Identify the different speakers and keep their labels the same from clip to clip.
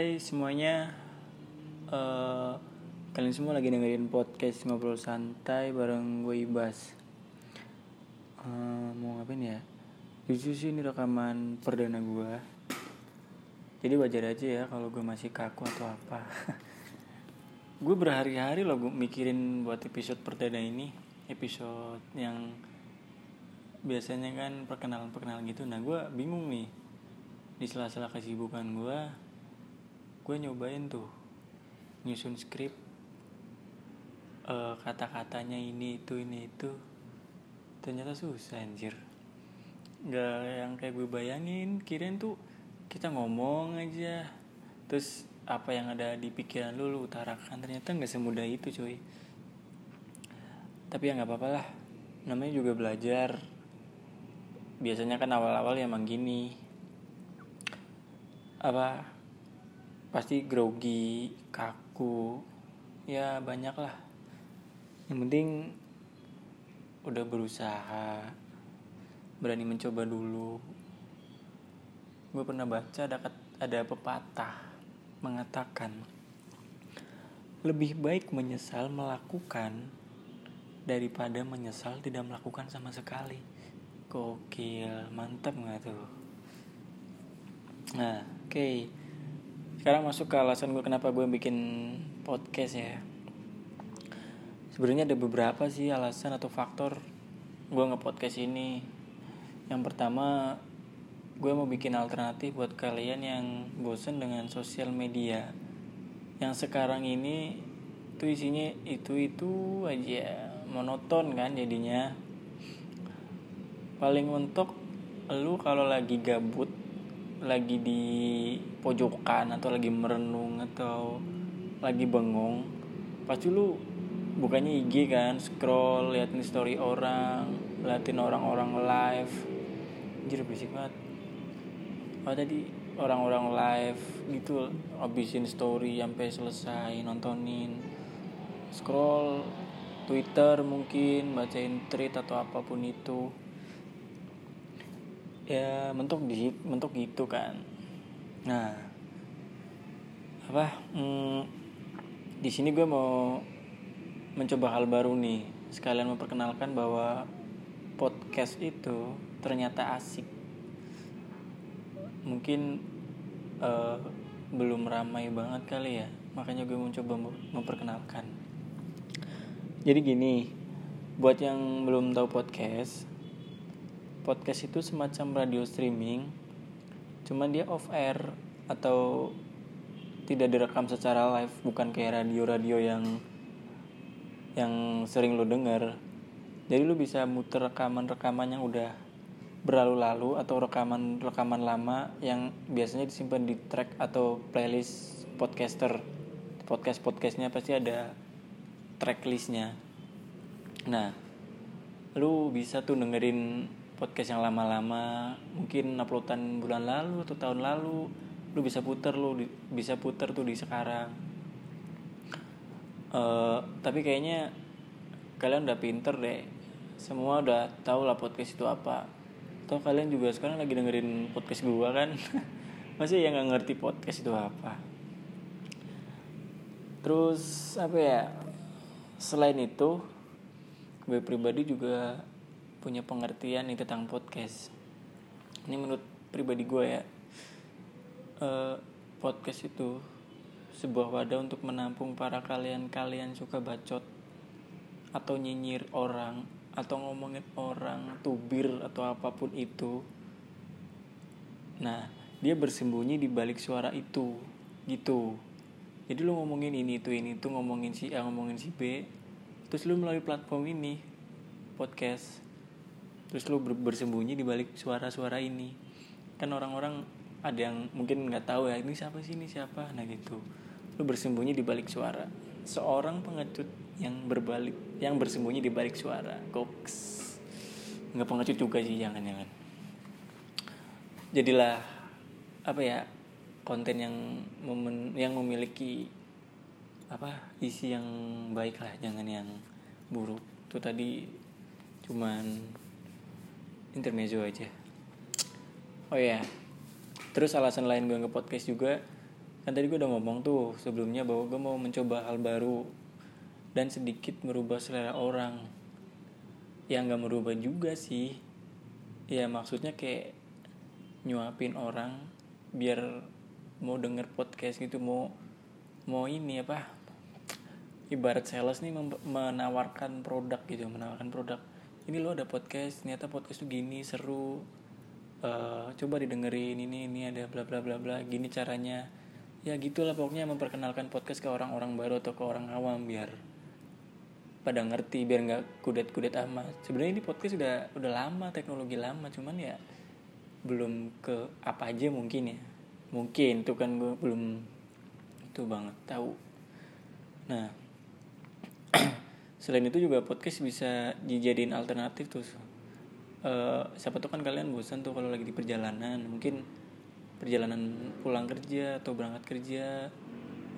Speaker 1: Hai semuanya. Uh, Kalian semua lagi dengerin podcast Ngobrol Santai bareng gue Ibas. Uh, Mau ngapain ya? Jujur sih ini rekaman perdana gue. Jadi wajar aja ya kalau gue masih kaku atau apa. Gue berhari-hari loh gue mikirin buat episode perdana ini. Episode yang biasanya kan perkenalan-perkenalan gitu. Nah gue bingung nih. Di sela-sela kesibukan gue gue nyobain tuh nyusun skrip uh, kata-katanya ini itu ini itu. Ternyata susah anjir. Nggak yang kayak gue bayangin kirain tuh kita ngomong aja. Terus apa yang ada di pikiran lu lu utarakan. Ternyata nggak semudah itu cuy. Tapi ya nggak apa-apa lah. Namanya juga belajar. Biasanya kan awal-awal ya emang gini. Apa pasti grogi kaku ya banyak lah yang penting udah berusaha berani mencoba dulu. Gue pernah baca ada ada pepatah mengatakan lebih baik menyesal melakukan daripada menyesal tidak melakukan sama sekali. Gokil mantap nggak tuh? Nah oke. okay sekarang masuk ke alasan gue kenapa gue bikin podcast ya. Sebenarnya ada beberapa sih alasan atau faktor gue nge-podcast ini. Yang pertama gue mau bikin alternatif buat kalian yang bosen dengan sosial media. Yang sekarang ini tuh isinya itu itu aja monoton kan jadinya. Paling mentok lu kalau lagi gabut lagi di pojokan atau lagi merenung atau lagi bengong pasti lu bukannya IG kan scroll liatin story orang liatin orang-orang live. Jadi berisik banget. Oh tadi orang-orang live gitu habisin story sampai selesai nontonin. Scroll Twitter mungkin bacain tweet atau apa pun itu ya mentok di mentok gitu kan. Nah apa hmm, di sini gue mau mencoba hal baru nih. Sekalian memperkenalkan bahwa podcast itu ternyata asik. Mungkin uh, belum ramai banget kali ya. Makanya gue mencoba memperkenalkan. Jadi gini buat yang belum tahu podcast podcast itu semacam radio streaming cuman dia off air atau tidak direkam secara live bukan kayak radio-radio yang yang sering lo denger. Jadi lo bisa muter rekaman-rekaman yang udah berlalu-lalu atau rekaman-rekaman lama yang biasanya disimpan di track atau playlist podcaster. Podcast podcastnya pasti ada tracklistnya. Nah lu bisa tuh dengerin podcast yang lama-lama mungkin uploadan bulan lalu atau tahun lalu lu bisa puter lu bisa puter tuh di sekarang. Uh, tapi kayaknya kalian udah pinter deh. Semua udah tahu lah podcast itu apa. Atau kalian juga sekarang lagi dengerin podcast gua kan? Masih yang nggak ngerti podcast itu apa? Terus apa ya? Selain itu gue pribadi juga punya pengertian nih tentang podcast. Ini menurut pribadi gue ya uh, podcast itu sebuah wadah untuk menampung para kalian-kalian suka bacot atau nyinyir orang atau ngomongin orang tubir atau apa pun itu. Nah dia bersembunyi di balik suara itu gitu. Jadi lu ngomongin ini itu ini itu ngomongin si A ngomongin si B terus lu melalui platform ini podcast terus lu bersembunyi di balik suara-suara ini. Kan orang-orang ada yang mungkin nggak tahu ya ini siapa sih? Ini siapa? Nah gitu. Lu bersembunyi di balik suara. Seorang pengecut yang berbalik yang bersembunyi di balik suara. Goks. Nggak pengecut juga sih jangan jangan jadilah apa ya konten yang momen yang memiliki apa isi yang baik lah jangan yang buruk. Itu tadi cuman intermezzo aja. Oh ya terus alasan lain gue nge podcast juga kan tadi gue udah ngomong tuh sebelumnya bahwa gue mau mencoba hal baru dan sedikit merubah selera orang. Ya nggak merubah juga sih. Ya maksudnya kayak nyuapin orang biar mau denger podcast gitu mau mau ini apa ibarat sales nih menawarkan produk gitu menawarkan produk ini lo ada podcast. Ternyata podcast tuh gini seru. Uh, coba didengerin ini ini ada bla bla bla bla. Gini caranya. Ya gitulah pokoknya memperkenalkan podcast ke orang-orang baru atau ke orang awam biar pada ngerti biar nggak kudet-kudet amat. Sebenarnya ini podcast udah udah lama teknologi lama. Cuman ya belum ke apa aja mungkin ya. Mungkin itu kan gue belum itu banget tahu. Nah selain itu juga podcast bisa dijadiin alternatif tuh. Uh, siapa tuh kan kalian bosan tuh kalau lagi di perjalanan. Mungkin perjalanan pulang kerja atau berangkat kerja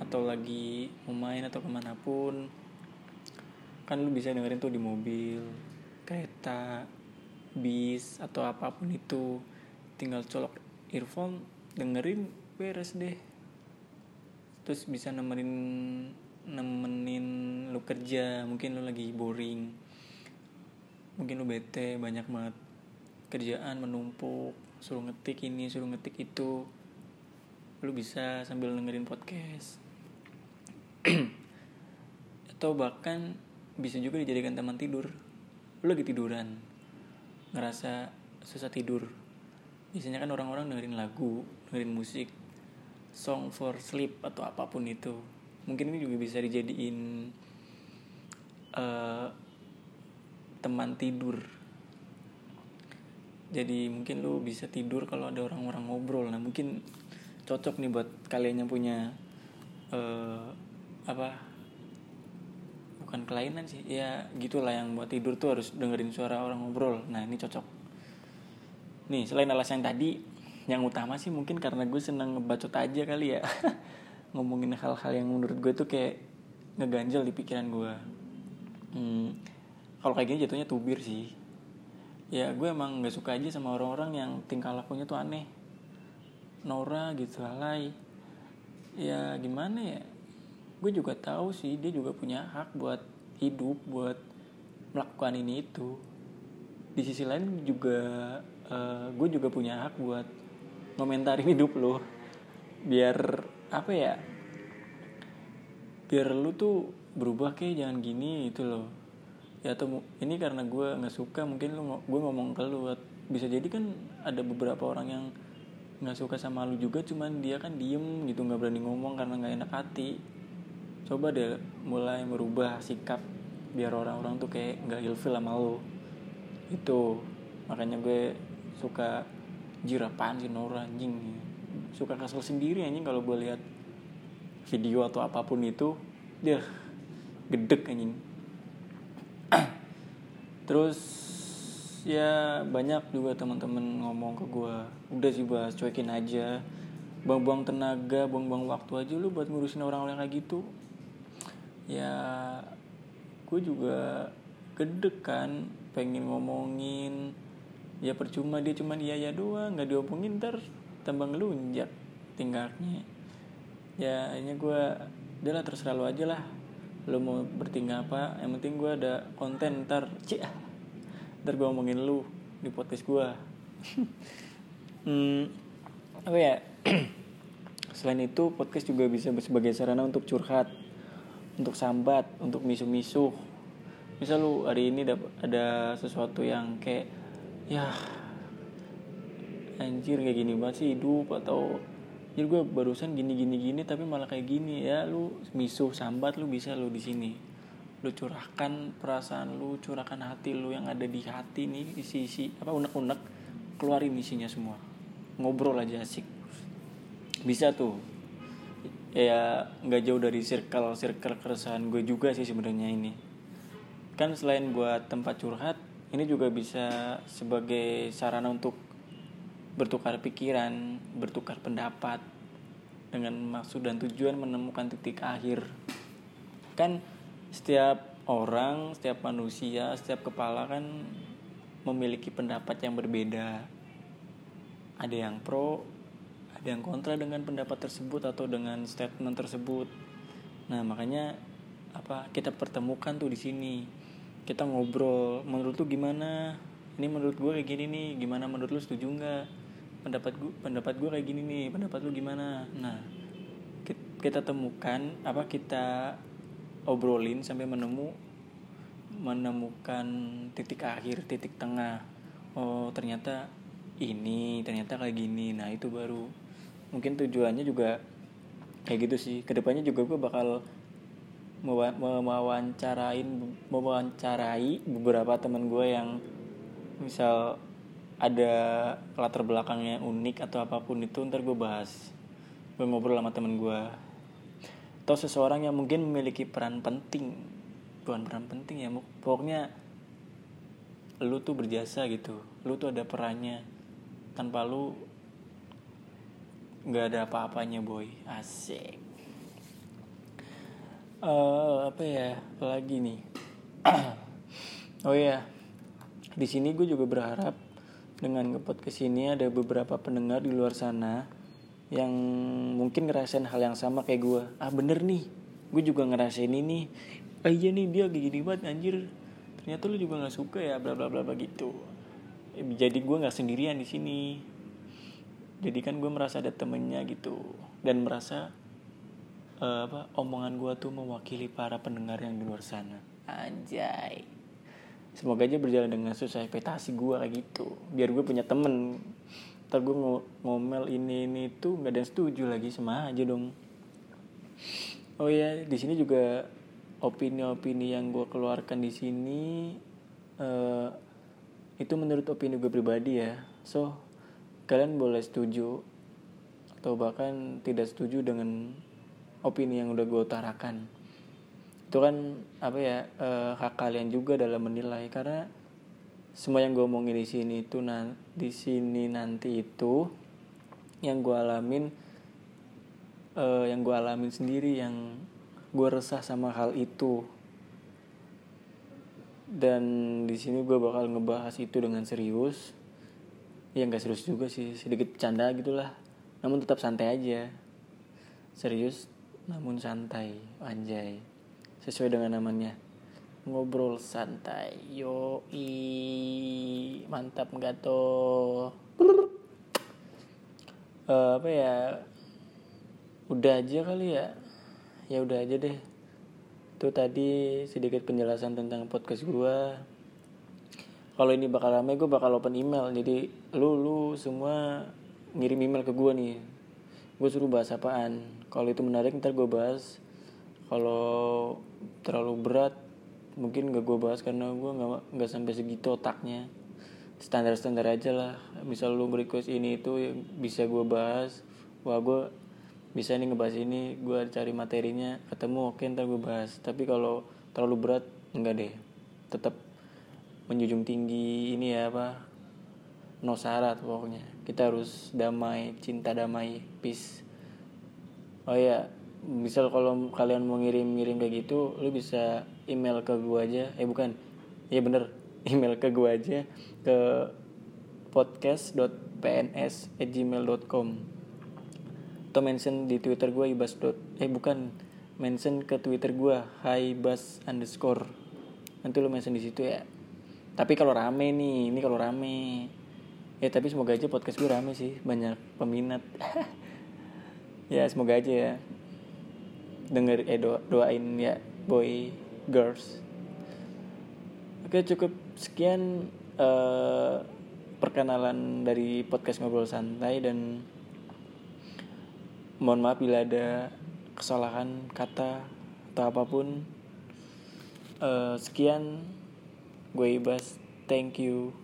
Speaker 1: atau lagi mau main atau ke mana pun. Kan lu bisa dengerin tuh di mobil kereta bis atau apa pun itu. Tinggal colok earphone dengerin beres deh. Terus bisa nemenin nemenin lu kerja mungkin lu lagi boring. Mungkin lu bete banyak banget kerjaan menumpuk suruh ngetik ini suruh ngetik itu. Lu bisa sambil dengerin podcast. Atau bahkan bisa juga dijadikan teman tidur. Lu lagi tiduran ngerasa susah tidur. Biasanya kan orang-orang dengerin lagu dengerin musik song for sleep atau apa pun itu mungkin ini juga bisa dijadiin uh, teman tidur. Jadi mungkin lu bisa tidur kalau ada orang-orang ngobrol. Nah mungkin cocok nih buat kalian yang punya uh, apa bukan kelainan sih ya gitulah yang buat tidur tuh harus dengerin suara orang ngobrol. Nah ini cocok. Nih selain alasan tadi yang utama sih mungkin karena gue seneng ngebacot aja kali ya ngomongin hal-hal yang menurut gue tuh kayak ngeganjel di pikiran gue. Hmm, kalau kayak gini jatuhnya tubir sih. Ya gue emang nggak suka aja sama orang-orang yang tingkah lakunya tuh aneh. Nora gitu alay ya gimana ya? Gue juga tahu sih dia juga punya hak buat hidup buat melakukan ini itu. Di sisi lain juga uh, gue juga punya hak buat ngomentarin hidup lo. Biar apa ya biar lu tuh berubah kayak jangan gini itu loh. Ya atau ini karena gue nggak suka mungkin lu gue ngomong ke lu bisa jadi kan ada beberapa orang yang nggak suka sama lu juga cuman dia kan diem gitu nggak berani ngomong karena nggak enak hati. Coba deh mulai merubah sikap biar orang-orang tuh kayak nggak ilfil sama lo itu makanya gue suka jirapan sih Nora anjing suka kesel sendiri anjing kalau gue lihat video atau apa pun itu. Dia gedek anjing. Terus ya banyak juga teman-teman ngomong ke gue udah sih bahas cuekin aja. Buang-buang tenaga buang-buang waktu aja lu buat ngurusin orang-orang kayak gitu ya gue juga gede kan pengen ngomongin. Ya percuma dia cuma iya ya doang nggak diomongin ntar tambah ngelunjak tingkahnya ya ini gue udahlah terserah lo aja lah. Lo mau bertingkah apa yang penting gue ada konten ntar cih ntar gue ngomongin lu di podcast gue hmm, apa ya? Selain itu podcast juga bisa sebagai sarana untuk curhat untuk sambat untuk misu-misu misal lu hari ini ada sesuatu yang kayak ya anjir kayak gini banget sih hidup atau jadi gue barusan gini gini gini tapi malah kayak gini. Ya lu misuh sambat lu bisa lu di sini. Lu curahkan perasaan lu curahkan hati lu yang ada di hati nih isi isi apa unek unek keluarin isinya semua. Ngobrol aja asik. Bisa tuh. Ya nggak jauh dari circle circle keresahan gue juga sih sebenarnya ini. Kan selain buat tempat curhat ini juga bisa sebagai sarana untuk bertukar pikiran bertukar pendapat dengan maksud dan tujuan menemukan titik akhir. Kan setiap orang setiap manusia setiap kepala kan memiliki pendapat yang berbeda. Ada yang pro ada yang kontra dengan pendapat tersebut atau dengan statement tersebut. Nah makanya apa kita pertemukan tuh di sini. Kita ngobrol menurut lu gimana? Ini menurut gue kayak gini nih gimana? Menurut lu setuju nggak pendapat gue pendapat gue kayak gini nih pendapat lu gimana? Nah kita temukan apa kita obrolin sampai menemu menemukan titik akhir titik tengah. Oh ternyata ini ternyata kayak gini. Nah itu baru. Mungkin tujuannya juga kayak gitu sih. Ke depannya juga gue bakal mewawancarain mewawancarai beberapa teman gue yang misal ada latar belakangnya unik atau apa pun itu ntar gue bahas. Gue ngobrol sama temen gue atau seseorang yang mungkin memiliki peran penting. Bukan peran penting ya pokoknya lu tuh berjasa gitu. Lu tuh ada perannya. Tanpa lu nggak ada apa-apanya boy. Asik. Uh, apa ya? Lagi nih? Oh ya di sini gue juga berharap dengan ngepot ke sini ada beberapa pendengar di luar sana yang mungkin ngerasain hal yang sama kayak gue ah bener nih. Gue juga ngerasain ini ah iya nih dia gini banget anjir. Ternyata lu juga nggak suka ya bla bla bla begitu jadi gue nggak sendirian di sini. Jadi kan gue merasa ada temennya gitu. Dan merasa uh, apa omongan gue tuh mewakili para pendengar yang di luar sana. Anjay semoga aja berjalan dengan sesuai ekspektasi gue kayak gitu. Biar gue punya temen. Ntar gue ngomel ini ini tuh nggak ada yang setuju lagi sama aja dong. Oh ya di sini juga opini-opini yang gue keluarkan di sini uh, itu menurut opini gue pribadi ya. So kalian boleh setuju atau bahkan tidak setuju dengan opini yang udah gue utarakan itu kan apa ya uh, hak kalian juga dalam menilai. Karena semua yang gue omongin di sini itu nan di sini nanti itu yang gue alamin uh, yang gue alamin sendiri yang gue resah sama hal itu. Dan di sini gue bakal ngebahas itu dengan serius. Ya nggak serius juga sih sedikit bercanda gitulah. Namun tetap santai aja. Serius namun santai anjay sesuai dengan namanya. Ngobrol santai. Yo i mantap nggak tuh uh, apa ya? Udah aja kali ya. Ya udah aja deh. Itu tadi sedikit penjelasan tentang podcast gue kalau ini bakal rame gue bakal open email. Jadi lu lu semua ngirim email ke gue nih. Gue suruh bahas apaan. Kalau itu menarik ntar gue bahas kalau terlalu berat mungkin gak gue bahas karena gue nggak nggak sampai segitu otaknya. Standar standar aja lah. Misal lu request ini itu ya bisa gue bahas. Wah gue bisa nih ngebahas ini gue cari materinya ketemu oke ntar gue bahas. Tapi kalau terlalu berat enggak deh. Tetap menjunjung tinggi ini ya apa no syarat pokoknya. Kita harus damai cinta damai peace. Oh ya misal kalau kalian mau ngirim-ngirim kayak gitu lu bisa email ke gua aja. Eh bukan. Ya bener. Email ke gua aja ke podcast.pns@gmail.com atau mention di twitter gua ibas. eh bukan. Mention ke twitter gua haibas underscore. Nanti lu mention di situ ya. Tapi kalau rame nih ini kalau rame. Ya tapi semoga aja podcast gue rame sih. Banyak peminat. Ya semoga aja ya denger eh doa, doain ya boy girls. Oke cukup sekian uh, perkenalan dari podcast ngobrol santai dan mohon maaf bila ada kesalahan kata atau apa pun. Uh, sekian gue ibas. Thank you